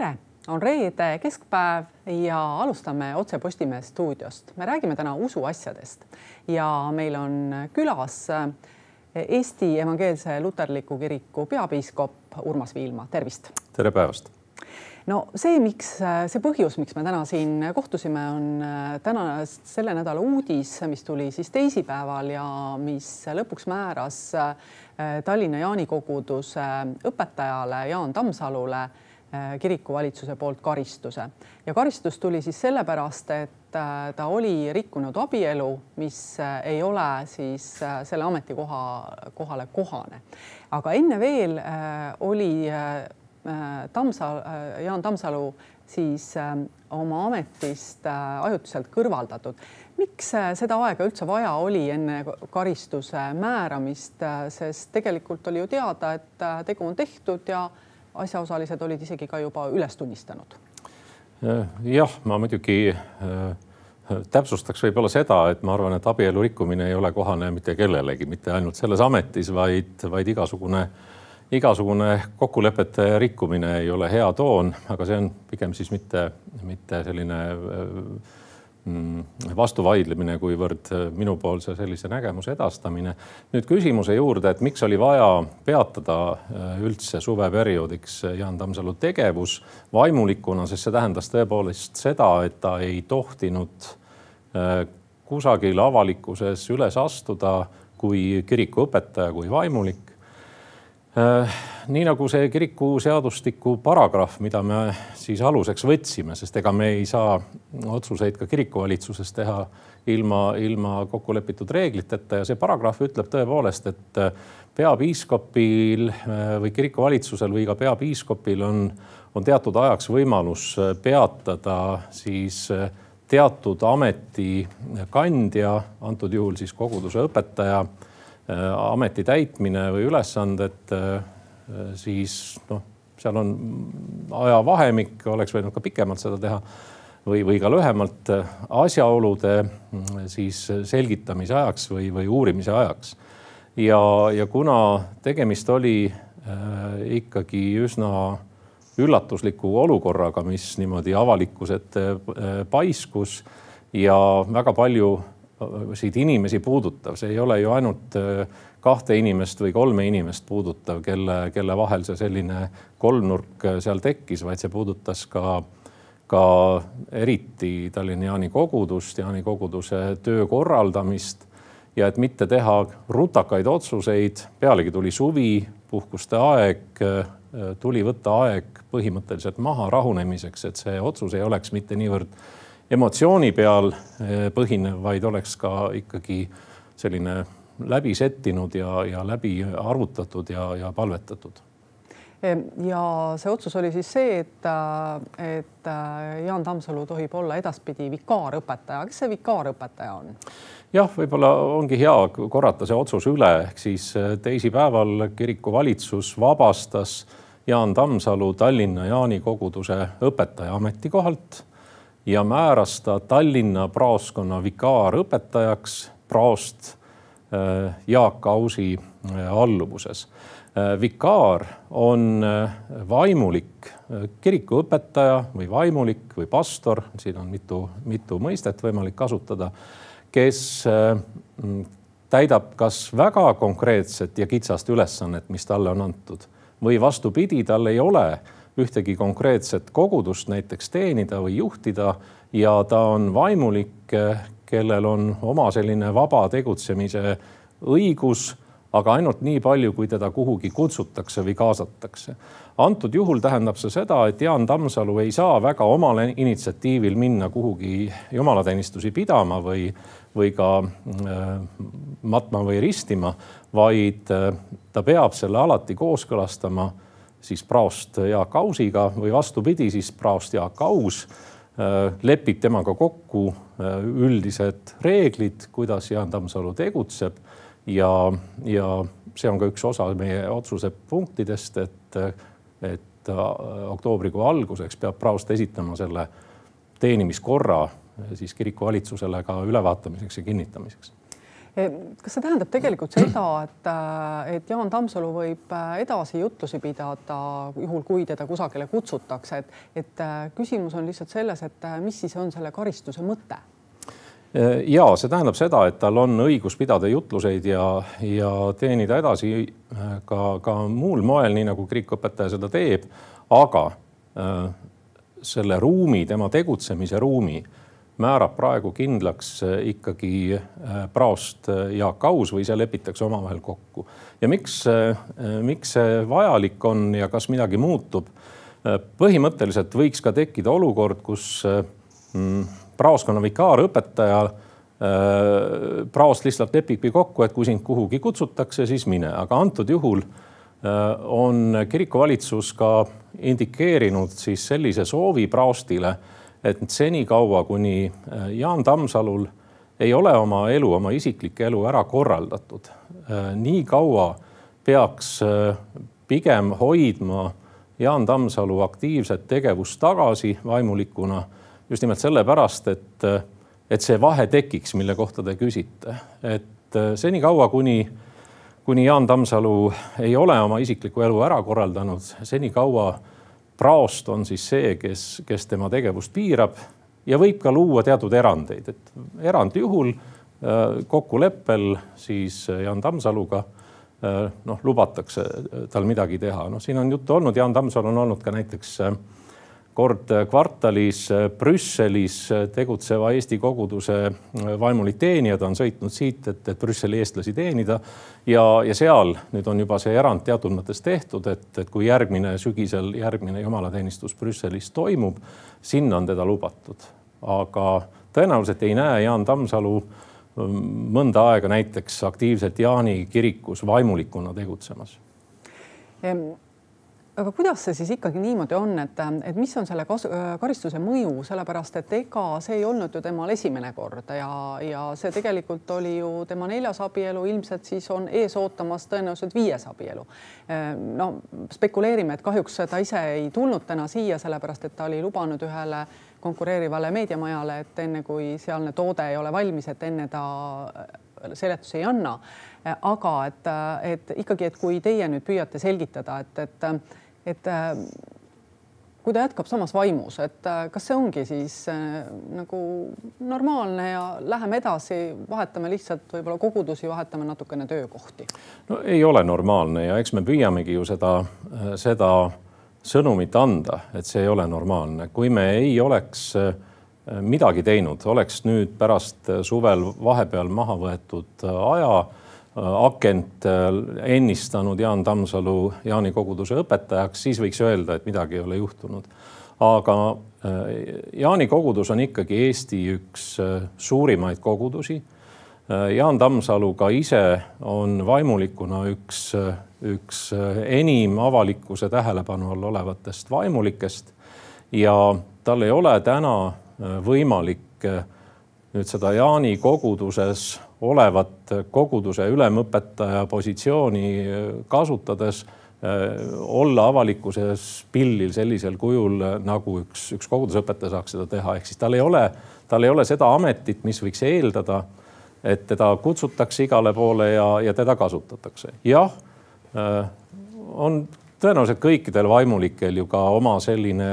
tere, on reede keskpäev ja alustame otse Postimehe stuudiost. me räägime täna usuasjadest ja meil on külas Eesti Evangeelse Luterliku Kiriku peapiiskop Urmas Viilma, tervist. tere päevast no see, miks see põhjus, miks me täna siin kohtusime, on täna selle nädala uudis, mis tuli siis teisipäeval ja mis lõpuks määras Tallinna Jaani koguduse õpetajale Jaan Tammsalule kirikuvalitsuse poolt karistuse ja karistus tuli siis sellepärast, et ta oli rikkunud abielu, mis ei ole siis selle ametikoha, kohale kohane. aga enne veel oli Tammsal, Jaan Tammsalu siis oma ametist ajutiselt kõrvaldatud. miks seda aega üldse vaja oli enne karistuse määramist, sest tegelikult oli ju teada, et tegu on tehtud ja asjaosalised olid isegi ka juba üles tunnistanud. jah, ma muidugi täpsustaks võib-olla seda, et ma arvan, et abielu rikkumine ei ole kohane mitte kellelegi, mitte ainult selles ametis, vaid, vaid igasugune äh, igasugune kokkulepete rikkumine ei ole hea toon, aga see on pigem siis mitte, mitte selline mm, vastuvaidlemine, kuivõrd minupoolse sellise nägemuse edastamine. nüüd küsimuse juurde, et miks oli vaja peatada äh, üldse suveperioodiks Jaan Tammsalu tegevus vaimulikuna, sest see tähendas tõepoolest seda, et ta ei tohtinud äh, kusagil avalikkuses üles astuda kui kirikuõpetaja, kui vaimulik Äh, nii nagu see kirikuseadustiku paragrahv, mida me siis aluseks võtsime, sest ega me ei saa otsuseid ka kirikuvalitsuses teha ilma, ilma kokkulepitud reegliteta ja see paragrahv ütleb tõepoolest, et äh, peapiiskopil äh, või kirikuvalitsusel või ka peapiiskopil on, on teatud ajaks võimalus peatada siis teatud ameti kandja, antud juhul siis koguduse õpetaja Äh, ameti täitmine või ülesanded, äh, siis noh, seal on ajavahemik, oleks võinud ka pikemalt seda teha või, või ka lühemalt äh, asjaolude mm, siis selgitamise ajaks või, või uurimise ajaks. ja, ja kuna tegemist oli äh, ikkagi üsna üllatusliku olukorraga, mis niimoodi avalikkuse ette äh, paiskus ja väga palju siit inimesi puudutav, see ei ole ju ainult äh, kahte inimest või kolme inimest puudutav, kelle, kelle vahel see selline kolmnurk äh, seal tekkis, vaid see puudutas ka, ka eriti Tallinna Jaani kogudust, Jaani koguduse töö korraldamist ja et mitte teha rutakaid otsuseid, pealegi tuli suvi, puhkuste aeg, äh, tuli võtta aeg põhimõtteliselt maha rahunemiseks, et see otsus ei oleks mitte niivõrd emotsiooni peal eh, põhinev, vaid oleks ka ikkagi selline läbi settinud ja, ja läbi arvutatud ja, ja palvetatud ja see otsus oli siis see, et, et Jaan Tammsalu tohib olla edaspidi vikaarõpetaja. kes see vikaarõpetaja on? jah, võib-olla ongi hea korrata see otsus üle, ehk siis eh, teisipäeval kiriku valitsus vabastas Jaan Tammsalu Tallinna Jaani koguduse õpetaja ametikohalt ja määras ta Tallinna praoskonna vikaarõpetajaks praost äh, Jaak Ausi äh, alluvuses. Äh, vikaar on vaimulik kirikuõpetaja või vaimulik või pastor, siin on mitu, mitu mõistet võimalik kasutada, kes täidab kas väga konkreetset ja kitsast ülesannet, mis talle on antud või vastupidi, tal ei ole ühtegi konkreetset kogudust näiteks teenida või juhtida ja ta on vaimulik, kellel on oma selline vaba tegutsemise õigus, aga ainult nii palju, kui teda kuhugi kutsutakse või kaasatakse. antud juhul tähendab see seda, et Jaan Tammsalu ei saa väga omal initsiatiivil minna kuhugi jumalateenistusi pidama või, või ka äh, matma või ristima, vaid äh, ta peab selle alati kooskõlastama siis praost Jaak Ausiga või vastupidi, siis praost Jaak Aus äh, lepib temaga kokku äh, üldised reeglid, kuidas Jaan Tammsalu tegutseb. Ja, ja see on ka üks osa meie otsuse punktidest, et, et äh, oktoobrikuu alguseks peab praost esitama selle teenimiskorra siis kiriku valitsusele ka ülevaatamiseks ja kinnitamiseks kas see tähendab tegelikult seda, et, et Jaan Tammsalu võib edasi jutlusi pidada, juhul kui teda kusagile kutsutakse, et, et küsimus on lihtsalt selles, et mis siis on selle karistuse mõte? ja see tähendab seda, et tal on õigus pidada jutluseid ja, ja teenida edasi ka, ka muul moel, nii nagu kirikuõpetaja seda teeb, aga äh, selle ruumi, tema tegutsemise ruumi äh, määrab praegu kindlaks äh, ikkagi äh, praost äh, Jaak Aus või see lepitakse omavahel kokku. ja miks, miks see vajalik on ja kas midagi muutub? põhimõtteliselt võiks ka tekkida olukord, kus mm, praoskonna vikaarõpetaja praost lihtsalt lepibki kokku, et kui sind kuhugi kutsutakse, siis mine, aga antud juhul on kirikuvalitsus ka indikeerinud siis sellise soovi praostile et senikaua, kuni äh, Jaan Tammsalul ei ole oma elu, oma isiklikku elu ära korraldatud, äh, nii kaua peaks äh, pigem hoidma Jaan Tammsalu aktiivset tegevust tagasi vaimulikuna just nimelt sellepärast, et, et see vahe tekiks, mille kohta te küsite. et senikaua, kuni, kuni Jaan Tammsalu ei ole oma isiklikku elu ära korraldanud, senikaua praost on siis see, kes, kes tema tegevust piirab ja võib ka luua teatud erandeid, et erandjuhul äh, kokkuleppel siis Jaan Tammsaluga äh, noh, lubatakse tal midagi teha. noh, siin on juttu olnud, Jaan Tammsalu on olnud ka näiteks äh, kord kvartalis Brüsselis tegutseva Eesti koguduse vaimulik teenija, ta on sõitnud siit, et, et Brüsseli eestlasi teenida. ja, ja seal nüüd on juba see erand teatud mõttes tehtud, et, et kui järgmine sügisel järgmine jumalateenistus Brüsselis toimub, sinna on teda lubatud. aga tõenäoliselt ei näe Jaan Tammsalu mm, mõnda aega näiteks aktiivselt Jaani kirikus vaimulikuna tegutsemas aga kuidas see siis ikkagi niimoodi on, et, et mis on selle kasu, karistuse mõju, sellepärast et ega see ei olnud ju temal esimene kord ja, ja see tegelikult oli ju tema neljas abielu, ilmselt siis on ees ootamas tõenäoliselt viies abielu. no spekuleerime, et kahjuks ta ise ei tulnud täna siia, sellepärast et ta oli lubanud ühele konkureerivale meediamajale, et enne kui sealne toode ei ole valmis, et enne ta seletusi ei anna. Aga et, et ikkagi, et kui teie nüüd püüate selgitada, et, et et äh, kui ta jätkab samas vaimus, et äh, kas see ongi siis äh, nagu normaalne ja läheme edasi, vahetame lihtsalt võib-olla kogudusi, vahetame natukene töökohti? no ei ole normaalne ja eks me püüamegi ju seda, seda sõnumit anda, et see ei ole normaalne, kui me ei oleks midagi teinud, oleks nüüd pärast suvel vahepeal maha võetud aja Äh, akent äh, ennistanud Jaan Tammsalu Jaani koguduse õpetajaks, siis võiks öelda, et midagi ei ole juhtunud. aga äh, Jaani kogudus on ikkagi Eesti üks suurimaid kogudusi. Jaan Tammsalu ka ise on vaimulikuna üks, üks enim avalikkuse tähelepanu all olevatest vaimulikest ja tal ei ole täna võimalik nüüd seda Jaani koguduses olevat koguduse ülemõpetaja positsiooni kasutades äh, olla avalikkuses pillil sellisel kujul, nagu üks, üks kogudusõpetaja saaks seda teha, ehk siis tal ei ole, tal ei ole seda ametit, mis võiks eeldada, et teda kutsutakse igale poole ja, ja teda kasutatakse. jah, äh, on tõenäoliselt kõikidel vaimulikel ju ka oma selline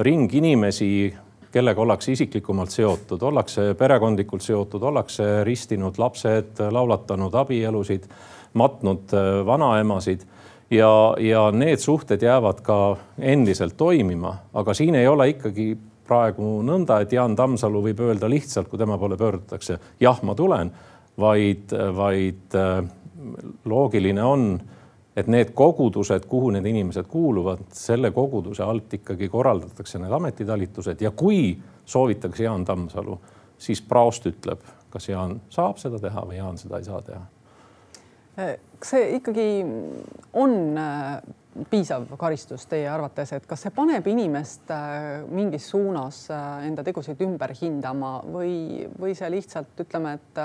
ring inimesi, kellega ollakse isiklikumalt seotud, ollakse perekondlikult seotud, ollakse ristinud lapsed, laulatanud abielusid, matnud äh, vanaemasid. Ja, ja need suhted jäävad ka endiselt toimima, aga siin ei ole ikkagi praegu nõnda, et Jaan Tammsalu võib öelda lihtsalt, kui tema poole pöördutakse, jah, ma tulen, vaid, vaid äh, loogiline on et need kogudused, kuhu need inimesed kuuluvad, selle koguduse alt ikkagi korraldatakse need ametitalitused ja kui soovitakse Jaan Tammsalu, siis praost ütleb, kas Jaan saab seda teha või Jaan seda ei saa teha. kas see ikkagi on äh, piisav karistus teie arvates, et kas see paneb inimest äh, mingis suunas äh, enda tegusid ümber hindama või, või see lihtsalt ütleme, et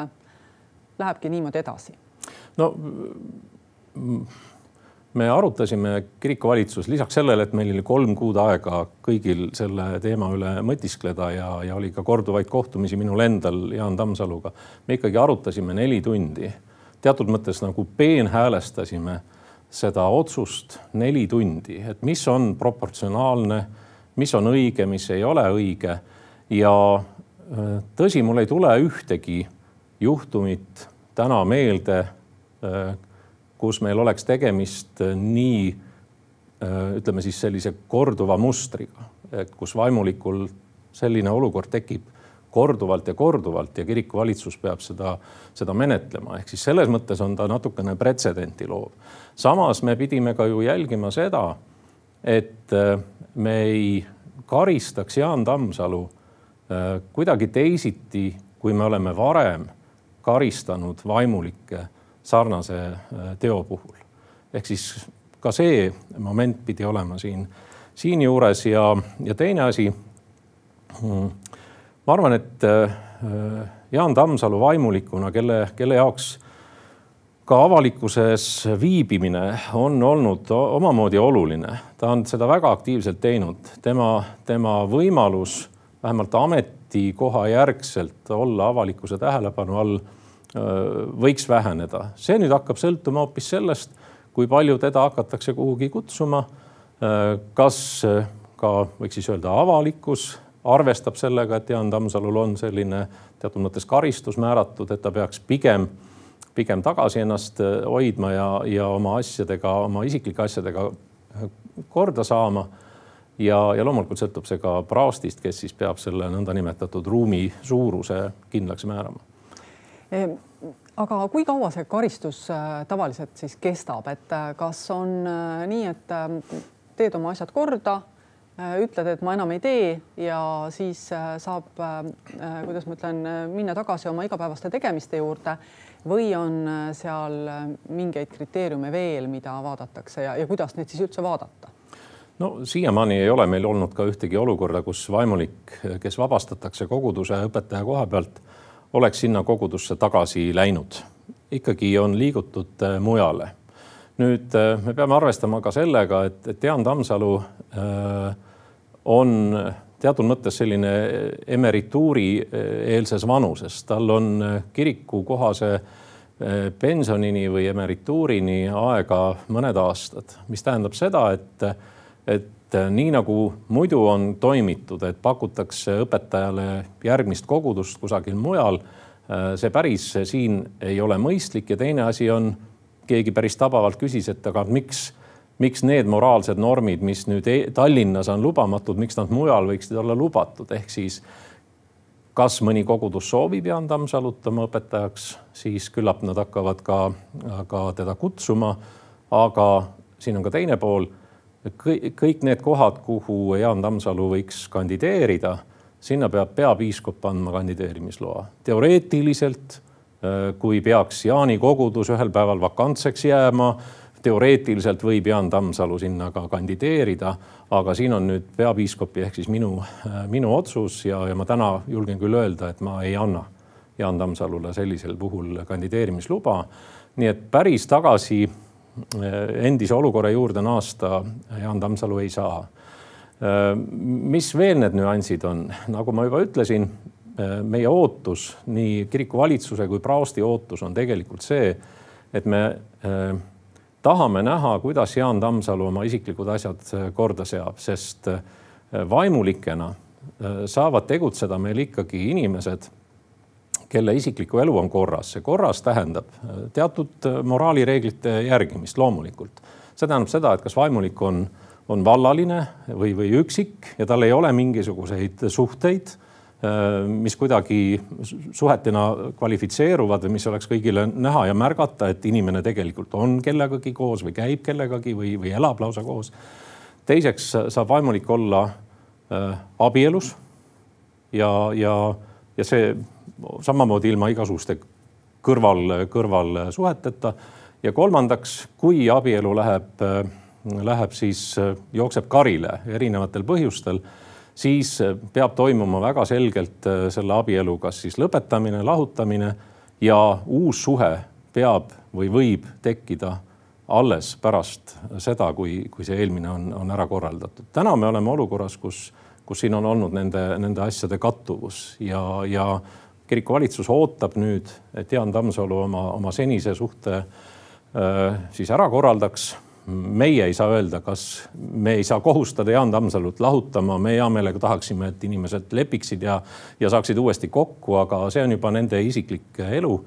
lähebki niimoodi edasi? no me arutasime kirikuvalitsus lisaks sellele, et meil oli kolm kuud aega kõigil selle teema üle mõtiskleda ja, ja oli ka korduvaid kohtumisi minul endal Jaan Tammsaluga. me ikkagi arutasime neli tundi, teatud mõttes nagu peenhäälestasime seda otsust neli tundi, et mis on proportsionaalne, mis on õige, mis ei ole õige ja äh, tõsi, mul ei tule ühtegi juhtumit täna meelde äh, kus meil oleks tegemist äh, nii äh, ütleme siis sellise korduva mustriga, et kus vaimulikul selline olukord tekib korduvalt ja korduvalt ja kirikuvalitsus peab seda, seda menetlema, ehk siis selles mõttes on ta natukene pretsedenti loov. samas me pidime ka ju jälgima seda, et äh, me ei karistaks Jaan Tammsalu kuidagi teisiti, kui me oleme varem karistanud vaimulikke sarnase äh, teo puhul. ehk siis ka see moment pidi olema siin, siinjuures ja, ja teine asi. Hmm, ma arvan, et äh, Jaan Tammsalu vaimulikuna, kelle, kelle jaoks ka avalikkuses viibimine on olnud omamoodi oluline, ta on seda väga aktiivselt teinud, tema, tema võimalus vähemalt ametikoha järgselt olla avalikkuse tähelepanu all võiks väheneda. see nüüd hakkab sõltuma hoopis sellest, kui palju teda hakatakse kuhugi kutsuma. kas ka võiks siis öelda avalikkus arvestab sellega, et Jaan Tammsalul on selline teatud mõttes karistus määratud, et ta peaks pigem, pigem tagasi ennast hoidma ja, ja oma asjadega, oma isiklike asjadega korda saama. ja, ja loomulikult sõltub see ka praostist, kes siis peab selle nõndanimetatud ruumi suuruse kindlaks määrama aga kui kaua see karistus äh, tavaliselt siis kestab, et äh, kas on äh, nii, et teed oma asjad korda, ütled, et ma enam ei tee ja siis saab, kuidas ma ütlen, minna tagasi oma igapäevaste tegemiste juurde või on seal mingeid kriteeriume veel, mida vaadatakse ja, ja kuidas neid siis üldse vaadata? no siiamaani ei ole meil olnud ka ühtegi olukorda, kus vaimulik, kes vabastatakse koguduse õpetaja koha pealt oleks sinna kogudusse tagasi läinud. ikkagi on liigutud äh, mujale. nüüd äh, me peame arvestama ka sellega, et, Jaan Tammsalu äh, on teatud mõttes selline emerituuri eelses vanuses, tal on kirikukohase pensionini või emerituurini aega mõned aastad, mis tähendab seda, et, et et äh, nii nagu muidu on toimitud, et pakutakse õpetajale järgmist kogudust kusagil mujal, äh, see päris siin ei ole mõistlik. Ja teine asi on, keegi päris tabavalt küsis, et aga miks, miks need moraalsed normid, mis nüüd e-, Tallinnas on lubamatud, miks nad mujal võiksid olla lubatud, ehk siis kas mõni kogudus soovib Jaan Tammsalut oma õpetajaks, siis küllap nad hakkavad ka, ka teda kutsuma. aga siin on ka teine pool kõik, need kohad, kuhu Jaan Tammsalu võiks kandideerida, sinna peab peapiiskop andma kandideerimisloa. teoreetiliselt, äh, kui peaks Jaani kogudus ühel päeval vakantseks jääma, teoreetiliselt võib Jaan Tammsalu sinna ka kandideerida, aga siin on nüüd peapiiskopi ehk siis minu, äh, minu otsus ja, ja ma täna julgen küll öelda, et ma ei anna Jaan Tammsalule sellisel puhul kandideerimisluba. nii et päris tagasi endise olukorra juurde naasta Jaan Tammsalu ei saa. Eh, mis veel need nüansid on, nagu ma juba ütlesin, eh, meie ootus, nii kiriku valitsuse kui praosti ootus on tegelikult see, et me tahame näha, kuidas Jaan Tammsalu oma isiklikud asjad korda seab, sest vaimulikena saavad tegutseda meil ikkagi inimesed kelle isiklikku elu on korras. see korras tähendab äh, teatud äh, moraalireeglite järgimist loomulikult. see tähendab seda, et kas vaimulik on, on vallaline või, või üksik ja tal ei ole mingisuguseid suhteid, äh, mis kuidagi suhetena kvalifitseeruvad või mis oleks kõigile näha ja märgata, et inimene tegelikult on kellegagi koos või käib kellegagi või, või elab lausa koos. teiseks saab vaimulik olla abielus ja, ja, ja see samamoodi ilma igasuguste kõrval, kõrvalsuheteta. ja kolmandaks, kui abielu läheb, läheb siis, jookseb karile erinevatel põhjustel, siis peab toimuma väga selgelt selle abielu kas siis lõpetamine, lahutamine ja uus suhe peab või võib tekkida alles pärast seda, kui, kui see eelmine on, on ära korraldatud. täna me oleme olukorras, kus, kus siin on olnud nende, nende asjade kattuvus. Ja, ja kirikuvalitsus ootab nüüd, et Jaan Tammsalu oma, oma senise suhte äh, siis ära korraldaks. Meie ei saa öelda, kas me ei saa kohustada Jaan Tammsalut lahutama, me hea meelega tahaksime, et inimesed lepiksid ja, ja saaksid uuesti kokku, aga see on juba nende isiklik elu.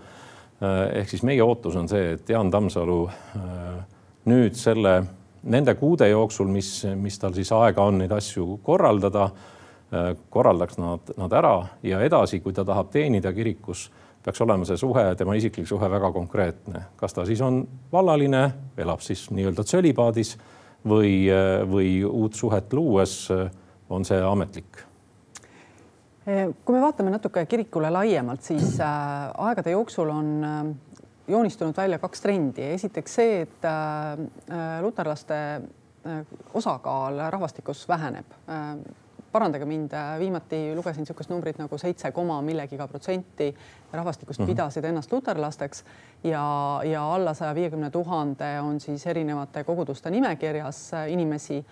ehk siis meie ootus on see, et Jaan Tammsalu äh, nüüd selle, nende kuude jooksul, mis, mis tal siis aega on neid asju korraldada, äh, korraldaks nad, nad ära ja edasi, kui ta tahab teenida kirikus peaks olema see suhe, tema isiklik suhe väga konkreetne, kas ta siis on vallaline, elab siis nii-öelda tsölipaadis või, või uut suhet luues on see ametlik? Kui me vaatame natuke kirikule laiemalt, siis äh, aegade jooksul on äh, joonistunud välja kaks trendi. esiteks see, et äh, luterlaste osakaal rahvastikus väheneb parandage mind, viimati lugesin niisugust numbrit nagu seitse koma millegiga protsenti rahvastikust mm -hmm. pidasid ennast luterlasteks ja, ja alla saja viiekümne tuhande on siis erinevate koguduste nimekirjas inimesi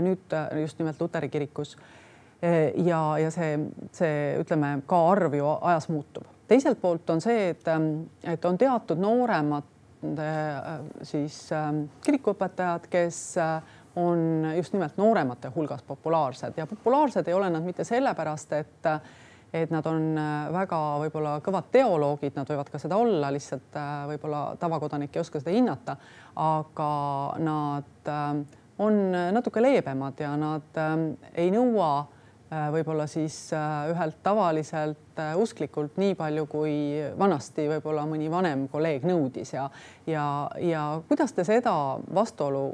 nüüd just nimelt luteri kirikus. ja, ja see, see ütleme ka arv ju ajas muutub. Teiselt poolt on see, et, et on teatud nooremad siis kirikuõpetajad, kes on just nimelt nooremate hulgas populaarsed. Ja populaarsed ei ole nad mitte sellepärast, et et nad on väga võib-olla kõvad teoloogid, nad võivad ka seda olla, lihtsalt äh, võib-olla tavakodanik ei oska seda hinnata, aga nad äh, on natuke leebemad ja nad äh, ei nõua võib-olla siis ühelt tavaliselt usklikult nii palju, kui vanasti võib-olla mõni vanem kolleeg nõudis ja, ja, ja kuidas te seda vastuolu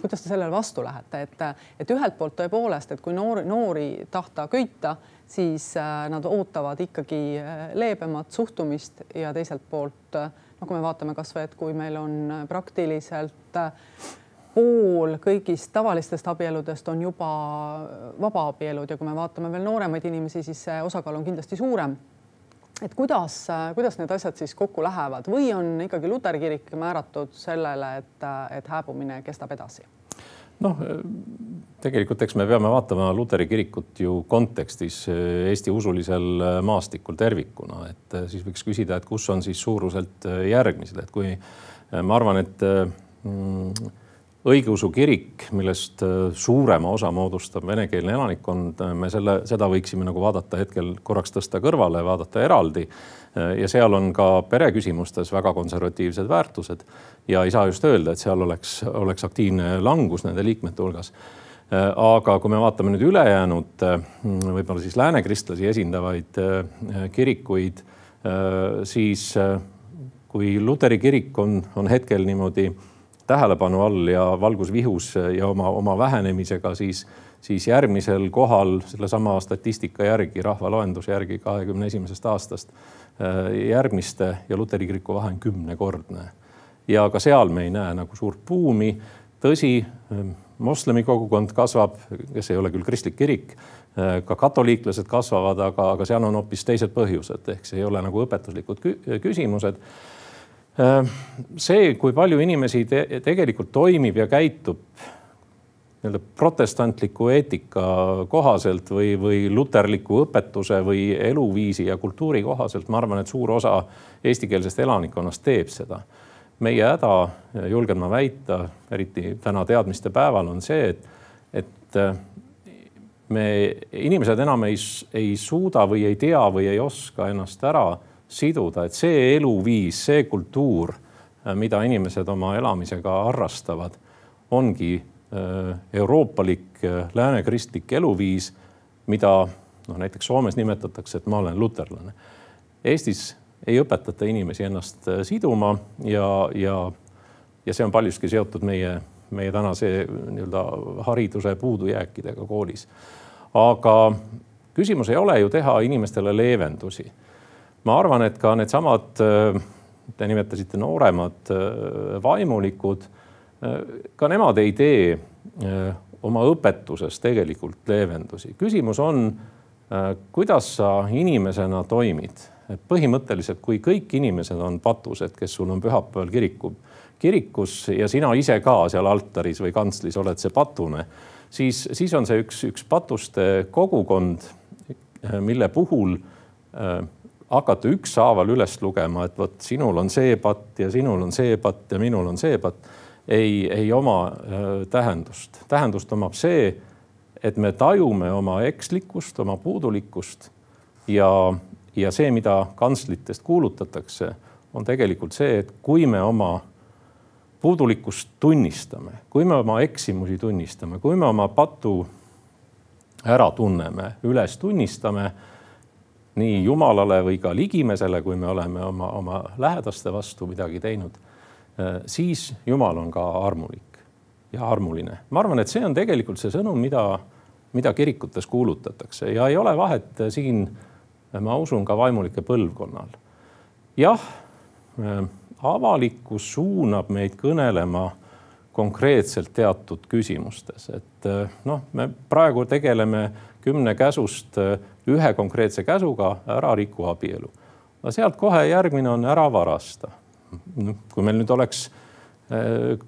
kuidas te sellele vastu lähete, et, et ühelt poolt tõepoolest, et kui noori, noori tahta köita, siis äh, nad ootavad ikkagi äh, leebemat suhtumist ja teiselt poolt äh, no kui me vaatame kasvõi, et kui meil on praktiliselt pool kõigist tavalistest abieludest on juba vabaabielud ja kui me vaatame veel nooremaid inimesi, siis see osakaal on kindlasti suurem. Et kuidas, kuidas need asjad siis kokku lähevad? Või on ikkagi luteri kirik määratud sellele, et, et hääbumine kestab edasi? noh, tegelikult eks me peame vaatama luteri kirikut ju kontekstis Eesti usulisel maastikul tervikuna, et siis võiks küsida, et kus on siis suuruselt järgmised, et kui ma arvan, et mm, õigeusu kirik, millest äh, suurema osa moodustab venekeelne elanikkond, äh, me selle, seda võiksime nagu vaadata hetkel korraks tõsta kõrvale, vaadata eraldi. Äh, ja seal on ka pereküsimustes väga konservatiivsed väärtused ja ei saa just öelda, et seal oleks, oleks aktiivne langus nende liikmete hulgas. aga kui me vaatame nüüd ülejäänud võib-olla siis lääne kristlasi esindavaid kirikuid, siis kui luteri kirik on, on hetkel niimoodi tähelepanu all ja valgusvihus ja oma, oma vähenemisega, siis, siis järgmisel kohal sellesama statistika järgi, rahvaloenduse järgi kahekümne esimesest aastast äh, järgmiste ja luteri kiriku vahe on kümnekordne. ja ka seal me ei näe nagu suurt buumi. tõsi, äh, moslemi kogukond kasvab, kes ei ole küll kristlik kirik, äh, ka katoliiklased kasvavad, aga, aga seal on hoopis teised põhjused, ehk see ei ole nagu õpetuslikud küsimused see, kui palju inimesi te tegelikult toimib ja käitub nii-öelda protestantliku eetika kohaselt või, või luterliku õpetuse või eluviisi ja kultuuri kohaselt, ma arvan, et suur osa eestikeelsest elanikkonnast teeb seda. meie häda, julgen ma väita, eriti täna teadmiste päeval, on see, et, et äh, me, inimesed enam ei, ei suuda või ei tea või ei oska ennast ära siduda, et see eluviis, see kultuur, äh, mida inimesed oma elamisega harrastavad, ongi äh, euroopalik äh, läänekristlik eluviis, mida noh, näiteks Soomes nimetatakse, et ma olen luterlane. Eestis ei õpetata inimesi ennast siduma ja, ja, ja see on paljuski seotud meie, meie tänase nii-öelda hariduse puudujääkidega koolis. aga küsimus ei ole ju teha inimestele leevendusi ma arvan, et ka needsamad, äh, te nimetasite nooremad äh, vaimulikud, äh, ka nemad ei tee oma õpetuses tegelikult leevendusi. küsimus on, kuidas sa inimesena toimid, et põhimõtteliselt, kui kõik inimesed on patused, kes sul on pühapäeval kiriku, kirikus ja sina ise ka seal altaris või kantslis oled see patune, siis, siis on see üks, üks patuste kogukond, mille puhul hakata ükshaaval üles lugema, et vot sinul on see patt ja sinul on see patt ja minul on see patt, ei, ei oma äh, tähendust. tähendust omab see, et me tajume oma ekslikkust, oma puudulikkust ja, ja see, mida kantslitest kuulutatakse, on tegelikult see, et kui me oma puudulikkust tunnistame, kui me oma eksimusi tunnistame, kui me oma patu ära tunneme, üles tunnistame nii Jumalale või ka ligimesele, kui me oleme oma, oma lähedaste vastu midagi teinud, eh, siis Jumal on ka armulik ja armuline. ma arvan, et see on tegelikult see sõnum, mida, mida kirikutes kuulutatakse ja ei ole vahet siin, ma usun, ka vaimulike põlvkonnal. jah, eh, avalikkus suunab meid kõnelema konkreetselt teatud küsimustes, et eh, noh, me praegu tegeleme kümne käsust ühe konkreetse käsuga ära riku abielu. aga sealt kohe järgmine on ära varasta. kui meil nüüd oleks,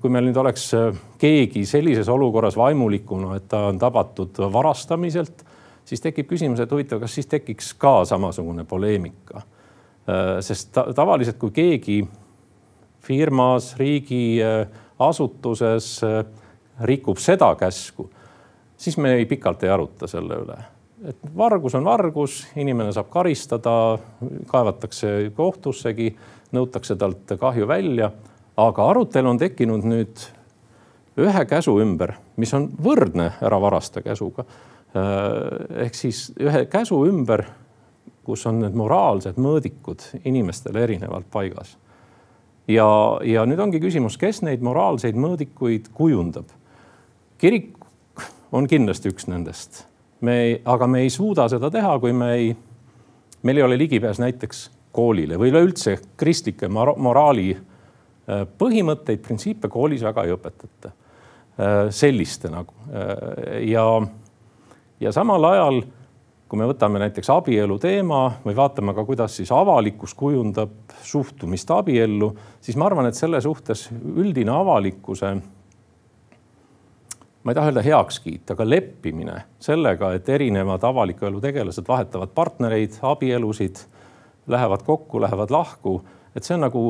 kui meil nüüd oleks keegi sellises olukorras vaimulikuna, et ta on tabatud varastamiselt, siis tekib küsimus, et huvitav, kas siis tekiks ka samasugune poleemika. sest tavaliselt, kui keegi firmas, riigiasutuses rikub seda käsku, siis me ei pikalt ei aruta selle üle et vargus on vargus, inimene saab karistada, kaevatakse kohtussegi, nõutakse talt kahju välja. aga arutelu on tekkinud nüüd ühe käsu ümber, mis on võrdne ära varasta käsuga. Äh, ehk siis ühe käsu ümber, kus on need moraalsed mõõdikud inimestele erinevalt paigas. ja, ja nüüd ongi küsimus, kes neid moraalseid mõõdikuid kujundab. kirik on kindlasti üks nendest me aga me ei suuda seda teha, kui me ei, meil ei ole ligipääs näiteks koolile või üleüldse kristlike moraali äh, põhimõtteid, printsiipe koolis väga ei õpetata. Äh, selliste nagu äh, ja, ja samal ajal, kui me võtame näiteks abielu teema või vaatame ka, kuidas siis avalikkus kujundab suhtumist abiellu, siis ma arvan, et selle suhtes üldine avalikkuse ma ei taha öelda heakskiit, aga leppimine sellega, et erinevad avaliku elu tegelased vahetavad partnereid, abielusid, lähevad kokku, lähevad lahku, et see on nagu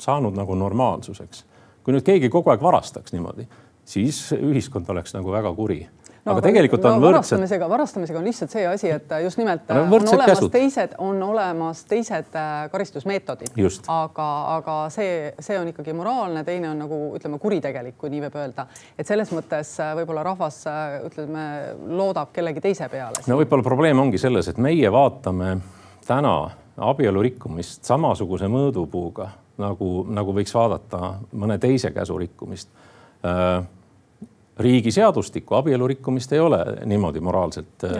saanud nagu normaalsuseks. kui nüüd keegi kogu aeg varastaks niimoodi, siis ühiskond oleks nagu väga kuri no, aga tegelikult on no, võrdsed. varastamisega, varastamisega on lihtsalt see asi, et just nimelt no, on olemas käsud. teised, on olemas teised äh, karistusmeetodid. aga, aga see, see on ikkagi moraalne, teine on nagu ütleme, kuritegelik, kui nii võib öelda. et selles mõttes äh, võib-olla rahvas äh, ütleme, loodab kellegi teise peale. no võib-olla probleem ongi selles, et meie vaatame täna abielu rikkumist samasuguse mõõdupuuga nagu, nagu võiks vaadata mõne teise käsu rikkumist riigi seadustikku, abielu rikkumist ei ole niimoodi moraalselt. Äh,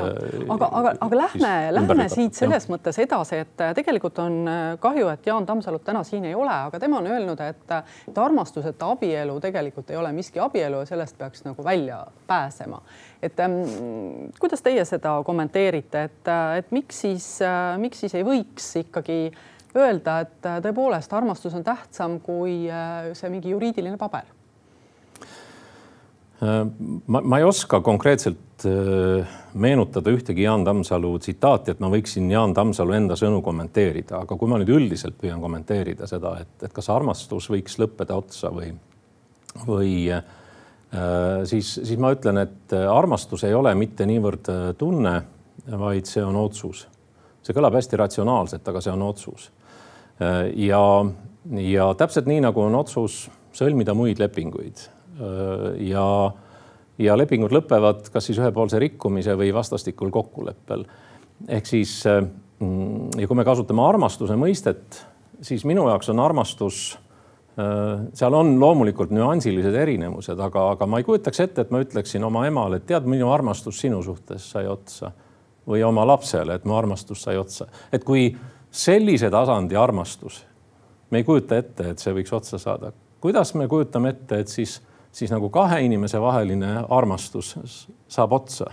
aga, aga, aga lähme, lähme siit selles ja. mõttes edasi, et äh, tegelikult on äh, kahju, et Jaan Tammsalut täna siin ei ole, aga tema on öelnud, et, et armastuseta abielu tegelikult ei ole miski abielu ja sellest peaks nagu välja pääsema. et ähm, kuidas teie seda kommenteerite, et, et miks siis, miks siis ei võiks ikkagi öelda, et tõepoolest armastus on tähtsam kui see mingi juriidiline paber Äh, ma, ma ei oska konkreetselt äh, meenutada ühtegi Jaan Tammsalu tsitaati, et ma võiksin Jaan Tammsalu enda sõnu kommenteerida, aga kui ma nüüd üldiselt püüan kommenteerida seda, et, et kas armastus võiks lõppeda otsa või, või äh, siis, siis ma ütlen, et armastus ei ole mitte niivõrd tunne, vaid see on otsus. see kõlab hästi ratsionaalselt, aga see on otsus. ja, ja täpselt nii nagu on otsus sõlmida muid lepinguid Äh, ja, ja lepingud lõpevad kas siis ühepoolse rikkumise või vastastikul kokkuleppel. ehk siis äh, mm, ja kui me kasutame armastuse mõistet, siis minu jaoks on armastus äh, seal on loomulikult nüansilised erinevused, aga, aga ma ei kujutaks ette, et ma ütleksin oma emale, et tead, minu armastus sinu suhtes sai otsa või oma lapsele, et mu armastus sai otsa, et kui sellise tasandi armastus, me ei kujuta ette, et see võiks otsa saada. kuidas me kujutame ette, et siis siis nagu kahe inimese vaheline armastus saab otsa.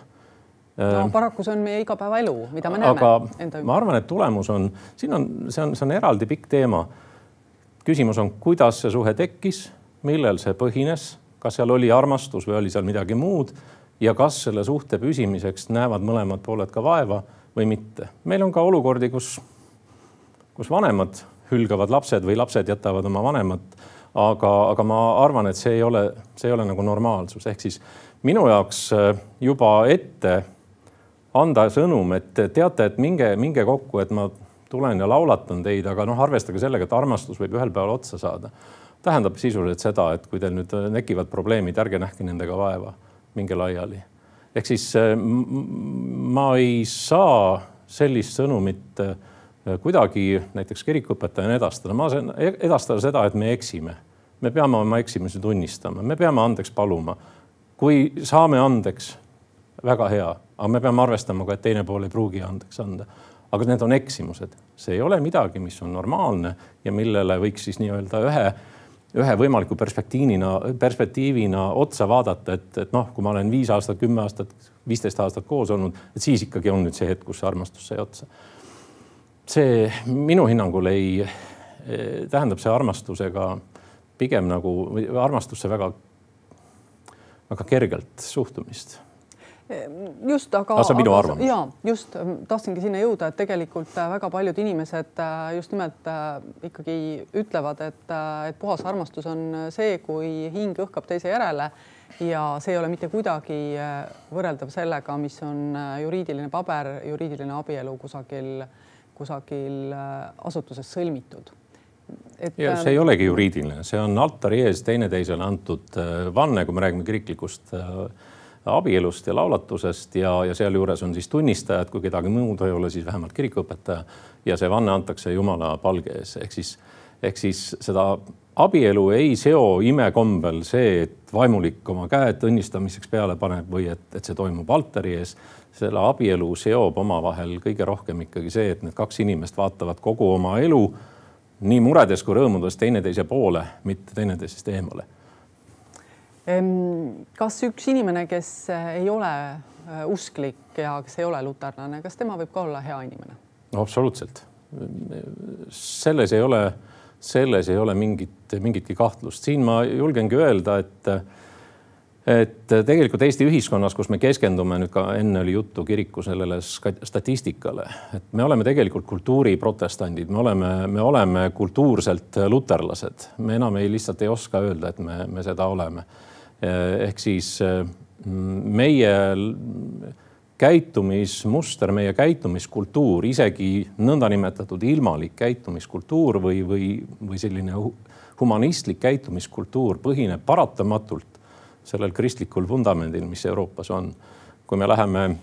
no paraku see on meie igapäevaelu, mida me näeme aga ma arvan, et tulemus on, siin on, see on, see on eraldi pikk teema. küsimus on, kuidas see suhe tekkis, millel see põhines, kas seal oli armastus või oli seal midagi muud ja kas selle suhte püsimiseks näevad mõlemad pooled ka vaeva või mitte. meil on ka olukordi, kus, kus vanemad hülgavad lapsed või lapsed jätavad oma vanemad. Aga, aga ma arvan, et see ei ole, see ei ole nagu normaalsus, ehk siis minu jaoks äh, juba ette anda sõnum, et teate, et minge, minge kokku, et ma tulen ja laulatan teid, aga noh, arvestage sellega, et armastus võib ühel päeval otsa saada. tähendab sisuliselt seda, et kui teil nüüd tekivad probleemid, ärge nähke nendega vaeva, minge laiali. ehk siis äh, ma ei saa sellist sõnumit äh, kuidagi näiteks kirikuõpetajana edastada, ma saan edastada seda, et me eksime. me peame oma eksimusi tunnistama, me peame andeks paluma. kui saame andeks, väga hea, aga me peame arvestama ka, et teine pool ei pruugi andeks anda. aga need on eksimused, see ei ole midagi, mis on normaalne ja millele võiks siis nii-öelda ühe ühe võimaliku perspektiivina, perspektiivina otsa vaadata, et, et noh, kui ma olen viis aastat, kümme aastat, viisteist aastat koos olnud, et siis ikkagi on nüüd see hetk, kus see armastus sai otsa see minu hinnangul ei, tähendab see armastusega pigem nagu armastusse väga, väga kergelt suhtumist just, aga. aga see on minu arvamus. ja just tahtsingi sinna jõuda, et tegelikult äh, väga paljud inimesed äh, just nimelt äh, ikkagi ütlevad, et, et puhas armastus on see, kui hing õhkab teise järele ja see ei ole mitte kuidagi võrreldav sellega, mis on juriidiline paber, juriidiline abielu kusagil äh, kusagil äh, asutuses sõlmitud. et. ja see ei ähm, olegi juriidiline, see on altari ees teineteisele antud äh, vanne, kui me räägime kiriklikust äh, abielust ja laulatusest ja, ja sealjuures on siis tunnistajad, kui kedagi muud ei ole, siis vähemalt kirikuõpetaja ja see vanne antakse Jumala palge ees, ehk siis, ehk siis seda abielu ei seo imekombel see, et vaimulik oma käed õnnistamiseks peale paneb või et, et see toimub altari ees selle abielu seob omavahel kõige rohkem ikkagi see, et need kaks inimest vaatavad kogu oma elu nii muredes kui rõõmudes teineteise poole, mitte teineteisest eemale. kas üks inimene, kes ei ole äh, usklik ja kes ei ole luterlane, kas tema võib ka olla hea inimene? no absoluutselt. selles ei ole, selles ei ole mingit, mingitki kahtlust, siin ma julgengi öelda, et et tegelikult Eesti ühiskonnas, kus me keskendume nüüd ka enne oli juttu kiriku sellele statistikale, et me oleme tegelikult kultuuriprotestandid, me oleme, me oleme kultuurselt luterlased, me enam ei lihtsalt ei oska öelda, et me, me seda oleme. ehk siis meie käitumismuster, meie käitumiskultuur, isegi nõndanimetatud ilmalik käitumiskultuur või, või, või selline humanistlik käitumiskultuur põhineb paratamatult sellel kristlikul vundamendil, mis Euroopas on. kui me läheme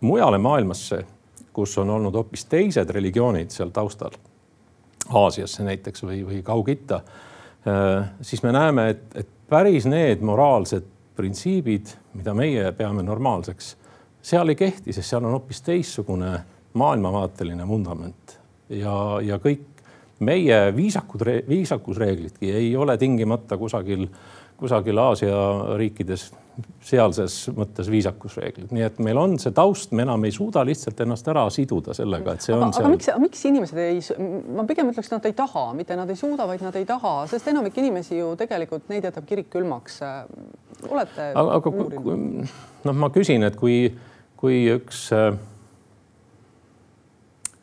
mujale maailmasse, kus on olnud hoopis teised religioonid seal taustal, Aasiasse näiteks või, või Kaug-Itta, äh, siis me näeme, et, et päris need moraalsed printsiibid, mida meie peame normaalseks, seal ei kehti, sest seal on hoopis teistsugune maailmavaateline vundament ja, ja kõik meie viisakud, viisakusreeglidki ei ole tingimata kusagil äh, kusagil Aasia riikides sealses mõttes viisakusreeglid, nii et meil on see taust, me enam ei suuda lihtsalt ennast ära siduda sellega, et see aga, on seal. aga miks, miks inimesed ei, ma pigem ütleks, nad ei taha, mitte nad ei suuda, vaid nad ei taha, sest enamik inimesi ju tegelikult neid jätab kirik külmaks. olete aga, aga noh, ma küsin, et kui, kui üks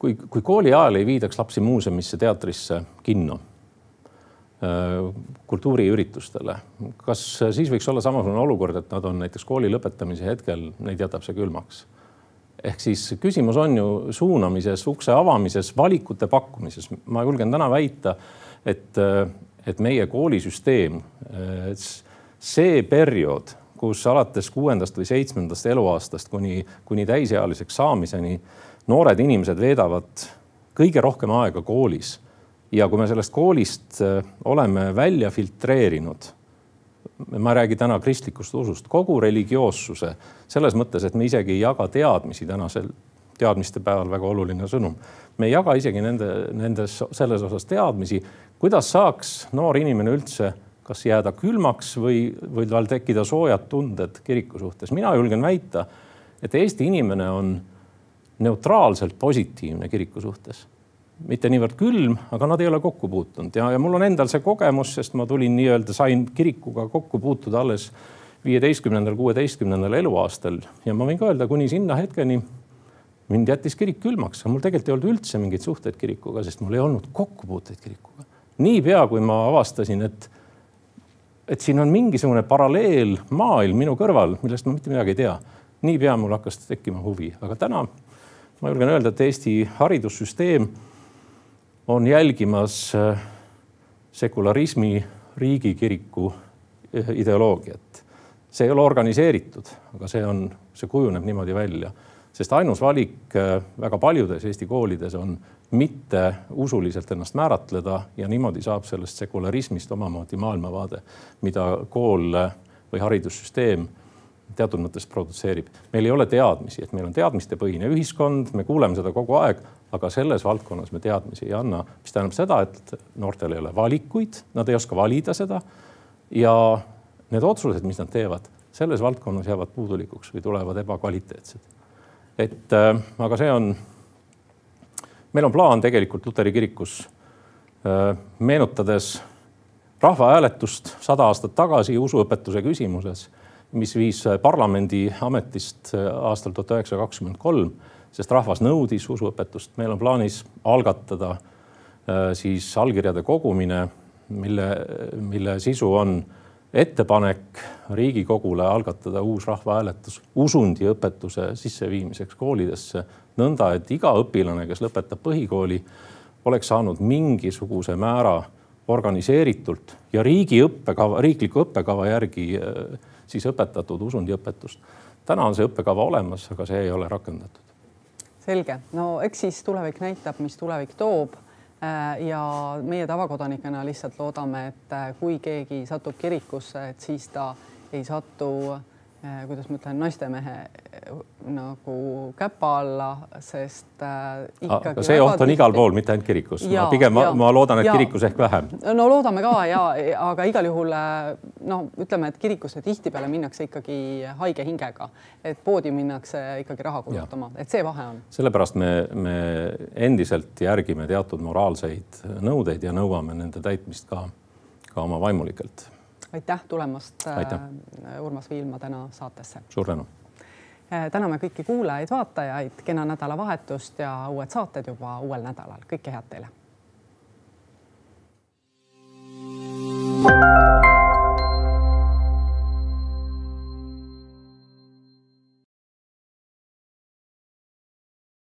kui, kui kooli ajal ei viidaks lapsi muuseumisse, teatrisse, kinno kultuuriüritustele. kas siis võiks olla samasugune olukord, et nad on näiteks kooli lõpetamise hetkel, neid jätab see külmaks? ehk siis küsimus on ju suunamises, ukse avamises, valikute pakkumises. ma julgen täna väita, et, et meie koolisüsteem, see periood, kus alates kuuendast või seitsmendast eluaastast kuni, kuni täisealiseks saamiseni noored inimesed veedavad kõige rohkem aega koolis ja kui me sellest koolist äh, oleme välja filtreerinud, ma ei räägi täna kristlikust usust, kogu religioossuse selles mõttes, et me isegi ei jaga teadmisi tänasel teadmiste päeval väga oluline sõnum. me ei jaga isegi nende, nendes, selles osas teadmisi, kuidas saaks noor inimene üldse kas jääda külmaks või, või tal tekkida soojad tunded kiriku suhtes. mina julgen väita, et Eesti inimene on neutraalselt positiivne kiriku suhtes mitte niivõrd külm, aga nad ei ole kokku puutunud. Ja, ja mul on endal see kogemus, sest ma tulin nii-öelda, sain kirikuga kokku puutuda alles viieteistkümnendal, kuueteistkümnendal eluaastal. Ja ma võin ka öelda, kuni sinna hetkeni mind jättis kirik külmaks, mul tegelikult ei olnud üldse mingeid suhteid kirikuga, sest mul ei olnud kokkupuuteid kirikuga. niipea kui ma avastasin, et, et siin on mingisugune paralleelmaailm minu kõrval, millest ma mitte midagi ei tea, niipea mul hakkas tekkima huvi, aga täna ma julgen öelda, et Eesti haridussüsteem on jälgimas äh, sekularismi riigikiriku äh, ideoloogiat. see ei ole organiseeritud, aga see on, see kujuneb niimoodi välja, sest ainus valik äh, väga paljudes Eesti koolides on mitte usuliselt ennast määratleda ja niimoodi saab sellest sekularismist omamoodi maailmavaade, mida kool või haridussüsteem teatud mõttes produtseerib. meil ei ole teadmisi, et meil on teadmistepõhine ühiskond, me kuuleme seda kogu aeg, aga selles valdkonnas me teadmisi ei anna, mis tähendab seda, et noortel ei ole valikuid, nad ei oska valida seda. ja need otsused, mis nad teevad, selles valdkonnas jäävad puudulikuks või tulevad ebakvaliteetsed. et äh, aga see on, meil on plaan tegelikult Luteri kirikus äh, meenutades rahvahääletust sada aastat tagasi usuõpetuse küsimuses mis viis parlamendi ametist äh, aastal tuhat üheksasada kakskümmend kolm, sest rahvas nõudis usuõpetust. meil on plaanis algatada äh, siis allkirjade kogumine, mille, mille sisu on ettepanek Riigikogule algatada uus rahvahääletus usundiõpetuse sisseviimiseks koolidesse nõnda, et iga õpilane, kes lõpetab põhikooli, oleks saanud mingisuguse määra organiseeritult ja riigi õppekava, riikliku õppekava järgi äh, siis õpetatud usundiõpetust. täna on see õppekava olemas, aga see ei ole rakendatud. selge, no eks siis tulevik näitab, mis tulevik toob. Äh, ja meie tavakodanikena lihtsalt loodame, et äh, kui keegi satub kirikusse, et siis ta ei satu kuidas ma ütlen, naistemehe äh, nagu käpa alla, sest äh, ikkagi. see oht on tihti... igal pool, mitte ainult kirikus. ma pigem, ma loodan, et ja, kirikus ehk vähem. no loodame ka ja, aga igal juhul no ütleme, et kirikusse tihtipeale minnakse ikkagi haige hingega, et poodi minnakse ikkagi raha kulutama, et see vahe on. sellepärast me, me endiselt järgime teatud moraalseid nõudeid ja nõuame nende täitmist ka, ka oma vaimulikelt aitäh tulemast, äh, Urmas Viilma täna saatesse. suur tänu. Äh, täname kõiki kuulajaid-vaatajaid, kena nädalavahetust ja uued saated juba uuel nädalal. kõike head teile. thank you